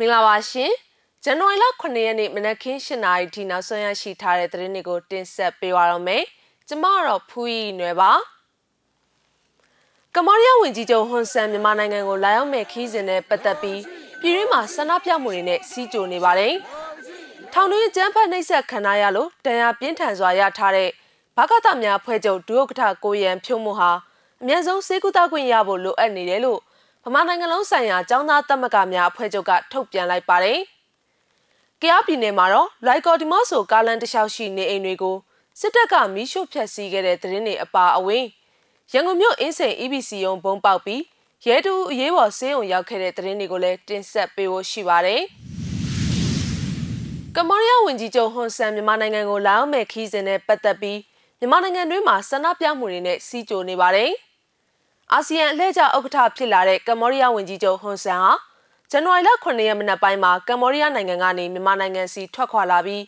မင်္ဂလာပါရှင်ဇန်နဝါရီလ9ရက်နေ့မနက်ခင်း7:00နာရီထိနောက်ဆုံးရရှိထားတဲ့သတင်းတွေကိုတင်ဆက်ပေးပါရမယ်ကျမကတော့ဖူးရီနွယ်ပါကမော်ရီးယားဝန်ကြီးချုပ်ဟွန်ဆန်မြန်မာနိုင်ငံကိုလာရောက်မဲ့ခီးစဉ်နဲ့ပတ်သက်ပြီးပြည်တွင်းမှာဆန္ဒပြမှုတွေနဲ့စီးကြိုနေပါတယ်ထောင်တွင်းကျန်းဖက်နှိပ်စက်ခံရလို့တန်ရာပြင်းထန်စွာရထားတဲ့ဘကသများဖွဲ့ချုပ်ဒုဥက္ကဋ္ဌကိုရန်ဖြိုးမှုဟာအမြန်ဆုံးစေကူတာခွင့်ရဖို့လိုအပ်နေတယ်လို့ ဗမာနိုင်ငံလုံးဆိုင်ရာចောင်းသားတက်မကများအဖွဲ့ချုပ်ကထုတ်ပြန်လိုက်ပါတယ်။ကြားပြည်နယ်မှာတော့လိုက်ကော်ဒီမော့ဆိုကားလန်တလျှောက်ရှိနေအိမ်တွေကိုစစ်တပ်ကမီးရှို့ဖျက်ဆီးခဲ့တဲ့သတင်းတွေအပါအဝင်ရန်ကုန်မြို့အင်းစိန် EBC ရုံဘုံပေါက်ပြီးရဲတူအရေးပေါ်ဆေးရုံရောက်ခဲ့တဲ့သတင်းတွေကိုလည်းတင်ဆက်ပေးဖို့ရှိပါတယ်။ကမ္ဘောဒီးယားဝန်ကြီးချုပ်ဟွန်ဆန်မြန်မာနိုင်ငံကိုလာရောက်မဲ့ခီးစဉ်နဲ့ပတ်သက်ပြီးမြန်မာနိုင်ငံတွင်းမှာဆန္ဒပြမှုတွေနဲ့စီးကြိုနေပါတယ်။ အာဆီယံအလှည့်ကျဥက္ကဋ္ဌဖြစ်လာတဲ့ကမ္ဘောဒီးယားဝန်ကြီးချုပ်ဟွန်ဆန်ဟာဇန်နဝါရီလ9ရက်မနက်ပိုင်းမှာကမ္ဘောဒီးယားနိုင်ငံကနေမြန်မာနိုင်ငံစီထွက်ခွာလာပြီး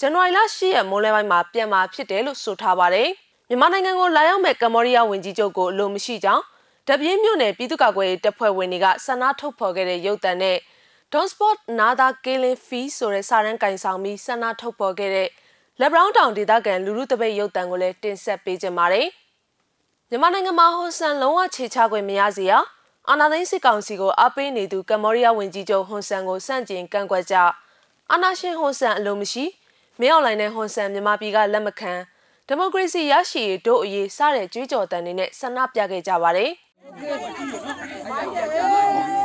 ဇန်နဝါရီလ10ရက်မိုးလယ်ပိုင်းမှာပြန်มาဖြစ်တယ်လို့ဆိုထားပါတယ်။မြန်မာနိုင်ငံကိုလာရောက်မဲ့ကမ္ဘောဒီးယားဝန်ကြီးချုပ်ကိုအလိုမရှိကြောင်းတပြင်းမြို့နယ်ပြည်သူ့ကာကွယ်ရေးတပ်ဖွဲ့ဝင်တွေကဆန္ဒထုတ်ဖော်ခဲ့တဲ့ရုပ်သံနဲ့ Don't Spot Nada Killing Fee ဆိုတဲ့စာရန်ကင်ဆောင်ပြီးဆန္ဒထုတ်ဖော်ခဲ့တဲ့လက်ဘရောင်းတောင်ဒေသခံလူလူတပိတ်ရုပ်သံကိုလည်းတင်ဆက်ပေးကြပါတယ်။ မြန်မာနိုင်ငံမှာဟွန်ဆန်လုံးဝခြေချခွင့်မရစေရအာဏာသိမ်းစစ်ကောင်စီကိုအားပေးနေသူကမ္ဘောဒီးယားဝန်ကြီးချုပ်ဟွန်ဆန်ကိုစန့်ကျင်ကန့်ကွက်ကြအာဏာရှင်ဟွန်ဆန်အလိုမရှိမင်းအောင်လှိုင်နဲ့ဟွန်ဆန်မြန်မာပြည်ကလက်မခံဒီမိုကရေစီရရှိရေးတို့အရေးစတဲ့ကြွေးကြော်တန်တွေနဲ့ဆန္ဒပြခဲ့ကြပါတယ်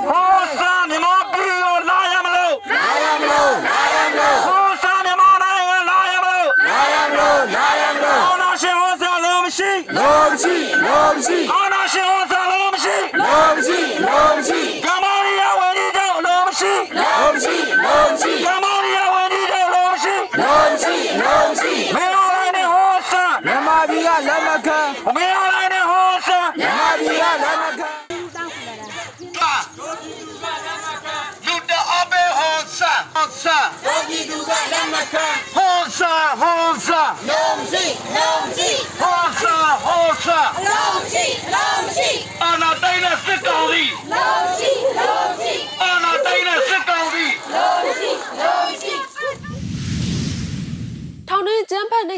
ဟောဆန်မြန်မာပြည်ကိုလာရမလို့လာရမလို့လာရမလို့ဟောဆန်မြန်မာနိုင်ငံလာရမလို့လာရမလို့လာရမလို့အာဏာရှင်ဟွန်ဆန်လိုမရှိလိုမရှိ လိုမရှိအာဏာရှ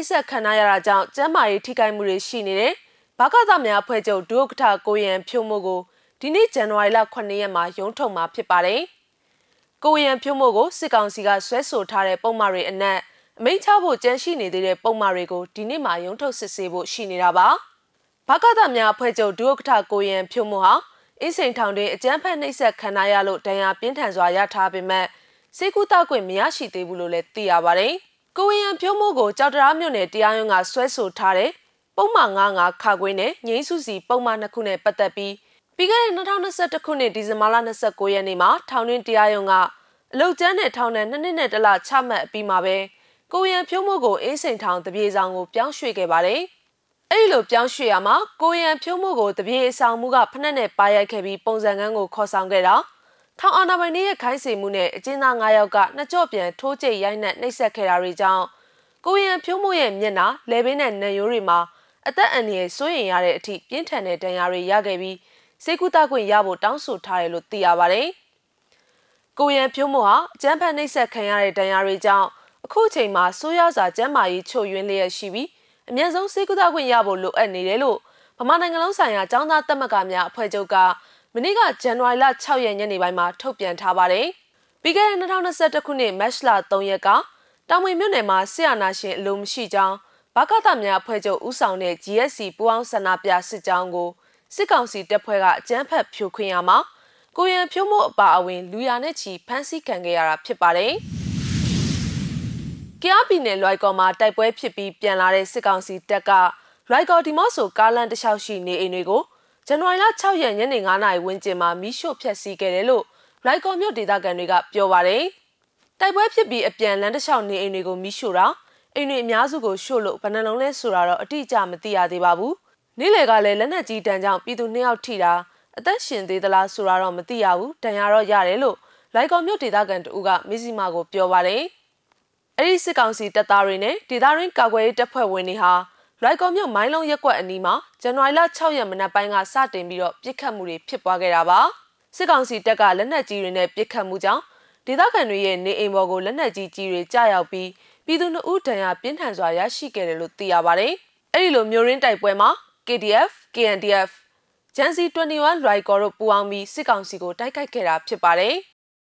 င်းကျန်းဖက်နှိပ်စက်ခံရတာကြောင့်ကျန်းမာရေးထိခိုက်မှုတွေရှိနေတယ်။ဘာကသများဖွဲ့ချုပ်ဒုက္ကဋ္ဌကိုရန်ဖြိုးမို့ကိုဒီနေ့ဇန်နဝါရီလ9ရက်မှာရုံးထုတ်မှာဖြစ်ပါတယ်။ကိုရန်ဖြိုးမို့ကိုစစ်ကောင်စီကဆွဲဆိုထားတဲ့ပုံမှန်တွေအနက်အမိန့်ချဖို့ကြံရှိနေသေးတဲ့ပုံမှန်တွေကိုဒီနေ့မှာရုံးထုတ်စစ်ဆေးဖို့ရှိနေတာပါ။ဘာကသများအဖွဲ့ချုပ်ဒုဥက္ကဋ္ဌကိုရန်ဖြိုးမို့ဟာအင်းစိန်ထောင်တွင်အကြမ်းဖက်နှိပ်စက်ခံရလို့ဒဏ်ရာပြင်းထန်စွာရထားပေမဲ့စေကူတာခွင့်မရရှိသေးဘူးလို့လည်းသိရပါတယ်။ ကိုရန်ဖြိုးမို့ကိုကြောက်တရားမြို့နယ်တရားရုံးကဆွဲဆိုထားတဲ့ပုံမှန်95ခါခွေးနဲ့ငိမ့်စုစီပုံမှန်နှစ်ခုနဲ့ပတ်သက်ပြီးပြီးခဲ့တဲ့2021ခုနှစ်ဒီဇင်ဘာလ29ရက်နေ့မှာထောင်တွင်းတရားရုံးကအလုတ်ကျန်းနဲ့ထောင်နဲ့နှစ်နှစ်နဲ့တလချမှတ်အပြီးမှာပဲကိုရန်ဖြိုးမို့ကိုအင်းစိန်ထောင်တပြေဆောင်ကိုပြောင်းရွှေ့ခဲ့ပါတယ်။အဲဒီလိုပြောင်းရွှေ့ရမှာကိုရန်ဖြိုးမို့ကိုတပြေဆောင်မှုကဖက်နဲ့နဲ့ပါရိုက်ခဲ့ပြီးပုံစံကန်းကိုခေါ်ဆောင်ခဲ့တာ ထောင်အာဏာပိုင်တွေရဲ့ခိုင်းစေမှုနဲ့အကျဉ်းသား9ယောက်ကနှစ်ကြော့ပြန်ထိုးကျိတ်ရိုက်နှက်နှိပ်စက်ခဲ့တာတွေကြောင့်ကိုရန်ဖြိုးမို့ရဲ့မျက်နှာလဲပင်းနဲ့နံရိုးတွေမှာအသက်အန္တရာယ်စိုးရိမ်ရတဲ့အထိပြင်းထန်တဲ့ဒဏ်ရာတွေရခဲ့ပြီးစေကူတာခွင့်ရဖို့တောင်းဆိုထားတယ်လို့သိရပါတယ်။ကိုရန်ဖြိုးမို့ဟာအကျန်းဖက်နှိပ်စက်ခံရတဲ့ဒဏ်ရာတွေကြောင့်အခုချိန်မှာစိုးရစာကျန်းမာရေးချုပ်ယွင်းလျက်ရှိပြီးအမြင့်ဆုံးစေကူတာခွင့်ရဖို့လိုအပ်နေတယ်လို့ဗမာနိုင်ငံလုံးဆိုင်ရာចောင်းသားတက်မကများအဖွဲ့ချုပ်က မနေ့ကဇန်နဝါရီလ6ရက်ညနေပိုင်းမှာထုတ်ပြန်ထားပါတယ်။ပြီးခဲ့တဲ့2021ခုနှစ်မတ်လ3ရက်ကတောင်ဝင်မြို့နယ်မှာဆီယနာရှင်အလိုမရှိကြောင်းဘာကတာများအဖွဲ့ချုပ်ဦးဆောင်တဲ့ GSC ပူးပေါင်းဆန္ဒပြစစ်ကြောင်းကိုစစ်ကောင်စီတပ်ဖွဲ့ကအကြမ်းဖက်ဖြိုခွင်းရမှာကိုရန်ဖြိုးမို့အပါအဝင်လူရနဲ့ချီဖမ်းဆီးခံခဲ့ရတာဖြစ်ပါတယ်။ကြားပြည်နယ်လွိုက်ကော်မှာတိုက်ပွဲဖြစ်ပြီးပြန်လာတဲ့စစ်ကောင်စီတပ်ကလွိုက်ကော်ဒီမော့ဆိုကားလန်တလျှောက်ရှိနေအိမ်တွေကို ဇန်နဝါရီလ6ရက်ညနေ9:00နာရီဝန်းကျင်မှာမီးရှို့ဖျက်ဆီးခဲ့တယ်လို့လွိုက်ကော်မြို့ဒေသခံတွေကပြောပါတယ်။တိုက်ပွဲဖြစ်ပြီးအပြန်လန်တလျှောက်နေအိမ်တွေကိုမီးရှို့တာအိမ်တွေအများစုကိုရှို့လို့ဘယ်နှလုံးလဲဆိုတာတော့အတိအကျမသိရသေးပါဘူးနေ့လယ်ကလည်းလက်နက်ကြီးတန်းကြောင့်ပြည်သူနှစ်ယောက်ထိတာအသက်ရှင်သေးသလားဆိုတာတော့မသိရဘူးတန်ရာတော့ရတယ်လို့လိုက်ကော်မြို့ဒေသခံတဦးကမစ္စည်းမကိုပြောပါတယ်အဲ့ဒီစစ်ကောင်စီတပ်သားတွေနဲ့ဒေသရင်းကာကွယ်ရေးတပ်ဖွဲ့ဝင်တွေဟာ လိုက်ကော်မြို့မိုင်းလုံးရက်ကွက်အနီးမှာဇန်နဝါရီလ6ရက်မနက်ပိုင်းကစတင်ပြီးတော့ပြစ်ခတ်မှုတွေဖြစ်ပွားခဲ့တာပါစစ်ကောင်စီတပ်ကလက်နက်ကြီးတွေနဲ့ပြစ်ခတ်မှုကြောင့်ဒေသခံတွေရဲ့နေအိမ်ပေါ်ကိုလက်နက်ကြီးကြီးတွေကြားရောက်ပြီးပြည်သူနှစ်ဦးဒဏ်ရာပြင်းထန်စွာရရှိခဲ့တယ်လို့သိရပါတယ်။အဲ့ဒီလိုမျိုးရင်းတိုက်ပွဲမှာ KDF, KNDF, Jansi 21 Raikor တို့ပူးပေါင်းပြီးစစ်ကောင်စီကိုတိုက်ခိုက်ခဲ့တာဖြစ်ပါတယ်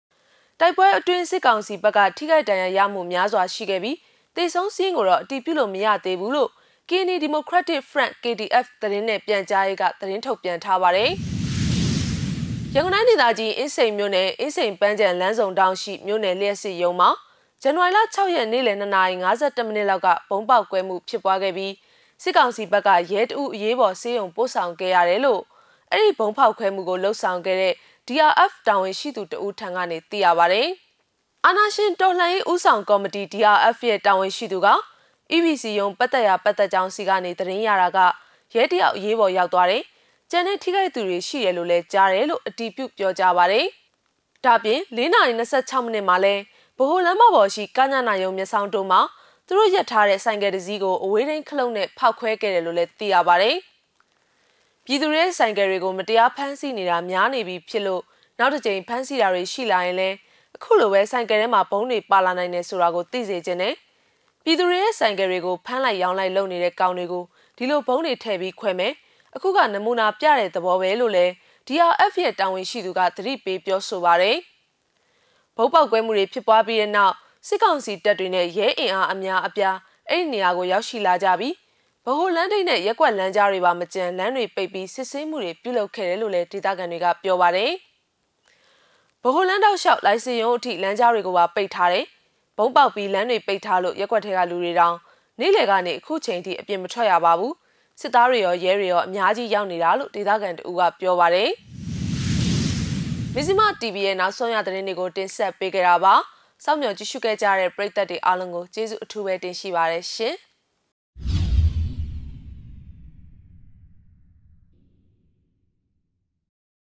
။တိုက်ပွဲအတွင်းစစ်ကောင်စီဘက်ကထိခိုက်ဒဏ်ရာရမှုများစွာရှိခဲ့ပြီးတေဆုံးစည်းကိုတော့အတီးပြုလို့မရသေးဘူးလို့ Kenya Democratic Front KDF သတင်းနဲ့ပြန်ကြားရေးကသတင်းထုတ်ပြန်ထားပါတယ်။ရန်ကုန်တိုင်းဒေသကြီးအင်းစိန်မြို့နယ်အင်းစိန်ပန်းချံလမ်းစုံတောင်ရှိမြို့နယ်လျှက်စစ်ရုံမှာဇန်နဝါရီလ6ရက်နေ့လယ်2:52မိနစ်လောက်ကပုံပေါက်ကွဲမှုဖြစ်ပွားခဲ့ပြီးစစ်ကောင်စီဘက်ကရဲတအုပ်အရေးပေါ်စေယုံပို့ဆောင်ခဲ့ရတယ်လို့အဲ့ဒီဘုံဖောက်ခွဲမှုကိုလှုပ်ဆောင်ခဲ့တဲ့ DRF တာဝန်ရှိသူတဦးထံကနေသိရပါဗျ။အာနာရှင်တော်လှန်ရေးဦးဆောင်ကော်မတီ DRF ရဲ့တာဝန်ရှိသူက EBC ရုံပတ်သက်ရာပတ်သက်ကြောင်းစီကနေသတင်းရတာကရဲတယောက်အရေးပေါ်ရောက်သွားတယ်။ကျန်တဲ့ထိခိုက်သူတွေရှိတယ်လို့လည်းကြားတယ်လို့အတီးပြုပြောကြပါတယ်။ဒါပြင်4:26မိနစ်မှာလဲဗဟိုလမ်းမပေါ်ရှိကညနာယုံမျက်စောင်းတုံးမှာသူတို့ရက်ထားတဲ့ဆိုင်ကယ်တစ်စီးကိုအဝေးထိန်ခလုတ်နဲ့ဖောက်ခွဲခဲ့တယ်လို့လည်းသိရပါတယ်။ပြည်သူတွေဆိုင်ကယ်တွေကိုမတရားဖမ်းဆီးနေတာများနေပြီဖြစ်လို့နောက်တစ်ကြိမ်ဖမ်းဆီးတာတွေရှိလာရင်လည်းအခုလိုပဲဆိုင်ကယ်ထဲမှာဘုံတွေပါလာနိုင်တယ်ဆိုတာကိုသိစေချင်တယ်။ ပြည်သူတွေရဲ့ဆိုင်ကယ်တွေကိုဖမ်းလိုက်ရောင်းလိုက်လုပ်နေတဲ့ကောင်တွေကိုဒီလိုဘုံတွေထည့်ပြီးခွဲမယ်။အခုကနမူနာပြတဲ့သဘောပဲလို့လည်း DRF ရဲ့တာဝန်ရှိသူကသတိပေးပြောဆိုပါတယ်။ဘုတ်ပေါက်ကွဲမှုတွေဖြစ်ပွားပြီးတဲ့နောက်စစ်ကောင်စီတပ်တွေနဲ့ရဲအင်အားအများအပြားအဲ့ဒီနေရာကိုရောက်ရှိလာကြပြီးဗဟိုလမ်းထိပ်နဲ့ရက်ကွက်လမ်းကြားတွေပါမကျန်လမ်းတွေပိတ်ပြီးစစ်ဆေးမှုတွေပြုလုပ်ခဲ့တယ်လို့လည်းဒေသခံတွေကပြောပါတယ်။ဗဟိုလမ်းတောက်လျှောက်လိုင်စင်ရုံးအထိလမ်းကြားတွေကိုပါပိတ်ထားတယ်။ ဘုံပေါက်ပြီးလမ်းတွေပိတ်ထားလို့ရက်ကွက်ထဲကလူတွေတောင်နေ့လယ်ကနေအခုချိန်ထိအပြင်မထွက်ရပါဘူး။စစ်သားတွေရောရဲတွေရောအများကြီးရောက်နေတာလို့ဒေသခံတို့ကပြောပါတယ်။မဇ္ဈိမ TV ရဲ့နောက်ဆုံးရသတင်းတွေကိုတင်ဆက်ပေးကြတာပါ။စောင့်မျှော်ကြည့်ရှုခဲ့ကြတဲ့ပရိသတ်တွေအားလုံးကိုကျေးဇူးအထူးပဲတင်ရှိပါတယ်ရှင်။